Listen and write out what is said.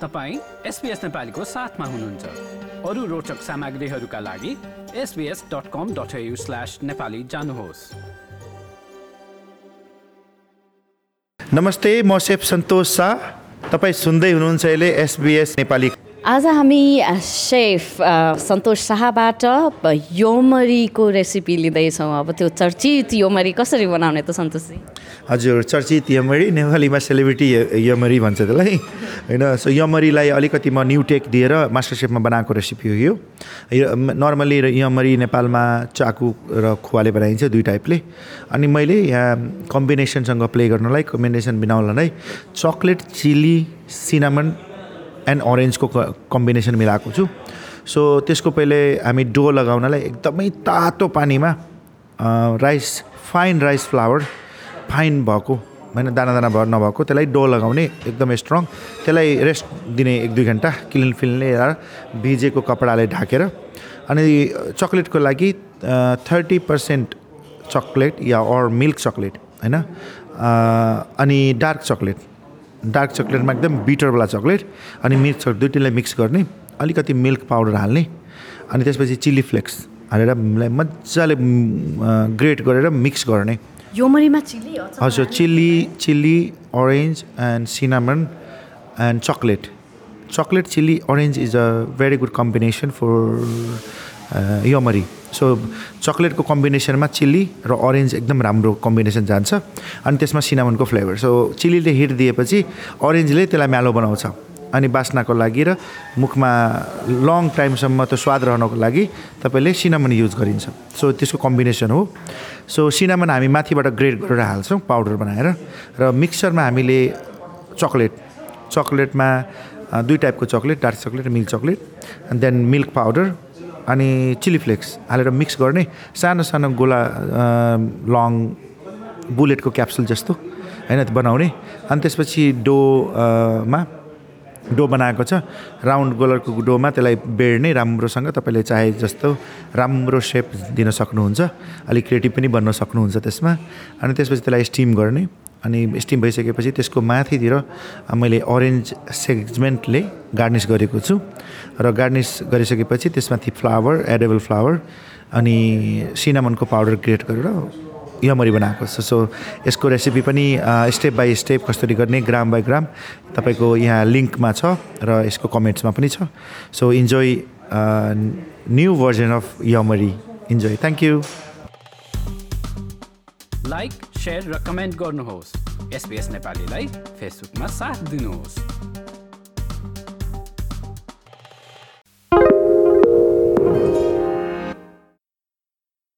तपाईँ एसपिएस नेपालीको साथमा हुनुहुन्छ। अरू रोचक सामग्रीहरूका लागि SBS dot com dot slash Nepali जानुहोस्। नमस्ते म सेफ सन्तोष शाह। तपाईँ सुन्दै हुनुहुन्छ अहिले एसबिएस नेपाली आज हामी सेफ सन्तोष शाहबाट योमरीको रेसिपी लिँदैछौँ। अब त्यो चर्चित योमरी कसरी बनाउने त सन्तोषजी? हजुर चर्चित यमरी नेपालीमा सेलिब्रिटी यमरी भन्छ त्यसलाई। होइन सो यमरीलाई अलिकति म न्यु टेक दिएर मास्टर सेफमा बनाएको रेसिपी हो यो। यो नर्मली यमरी नेपालमा चाकु र खुवाले बनाइन्छ दुई टाइपले। अनि मैले यहाँ कम्बिनेसनसँग प्ले गर्नलाई कम्बिनेसन बनाउनलाई चक्लेट चिली सिनामन एन्ड अरेन्जको कम्बिनेसन मिलाएको छु। सो त्यसको पहिले हामी डो लगाउनलाई एकदमै तातो पानीमा rice fine rice flour fine भएको होइन दाना दाना भर नभएको त्यसलाई डो लगाउने एकदमै स्ट्रङ त्यसलाई रेस्ट दिने एक दुई घन्टा क्लिन फिल्ने भिजेको कपडाले ढाकेर अनि चक्लेटको लागि थर्टी पर्सेन्ट चक्लेट या अर मिल्क चक्लेट होइन? अनि डार्क चक्लेट डार्क चक्लेटमा एकदम बिटरवाला चक्लेट अनि मिल्क चक्लेट दुइटैलाई मिक्स गर्ने अलिकति मिल्क पाउडर हाल्ने अनि त्यसपछि चिल्ली फ्लेक्स हालेर मजाले ग्रेट गरेर मिक्स गर्ने। हजुर chilli chilli orange and cinnamon and chocolate chocolate chilli orange is a very good combination for yummy. So चक्लेटको कम्बिनेसनमा चिल्ली र अरेन्ज एकदम राम्रो कम्बिनेसन जान्छ। अनि त्यसमा सिनामनको फ्लेभर सो चिल्लीले हिट दिएपछि अरेन्जले त्यसलाई म्यालो बनाउँछ। अनि बास्नाको लागि र मुखमा लङ टाइमसम्म त्यो स्वाद रहनको लागि तपाईँले सिनामन युज गरिन्छ। सो त्यसको कम्बिनेसन हो। सो सिनामन हामी माथिबाट ग्रेड गरेर हाल्छौँ पाउडर बनाएर र मिक्सरमा हामीले चक्लेट चक्लेटमा दुई टाइपको चक्लेट डार्क चक्लेट र milk chocolate and then milk powder अनि चिली फ्लेक्स हालेर मिक्स गर्ने सानो सानो गोला लङ बुलेटको क्याप्सुल जस्तो होइन बनाउने। अनि त्यसपछि डोमा डो बनाएको छ। राउन्ड गोलरको डोमा त्यसलाई बेड्ने राम्रोसँग तपाईँले चाहे जस्तो राम्रो सेप दिन सक्नुहुन्छ। अलिक क्रिएटिभ पनि बन्न सक्नुहुन्छ त्यसमा। अनि त्यसपछि त्यसलाई स्टिम गर्ने। अनि स्टिम भइसकेपछि त्यसको माथितिर मैले अरेन्ज सेगमेन्टले गार्निस गरेको छु। र गार्निस गरिसकेपछि त्यसमाथि फ्लावर एडेबल फ्लावर अनि सिनामनको पाउडर क्रिएट गरेर यमरी बनाएको छ। सो यसको रेसिपी पनि स्टेप बाई स्टेप कसरी गर्ने ग्राम बाई ग्राम तपाईँको यहाँ लिङ्कमा छ र यसको कमेन्ट्समा पनि छ। So enjoy new version of yomari enjoy thank you like share र कमेन्ट गर्नुहोस्। एसपिएस नेपालीलाई फेसबुकमा साथ दिनुहोस्।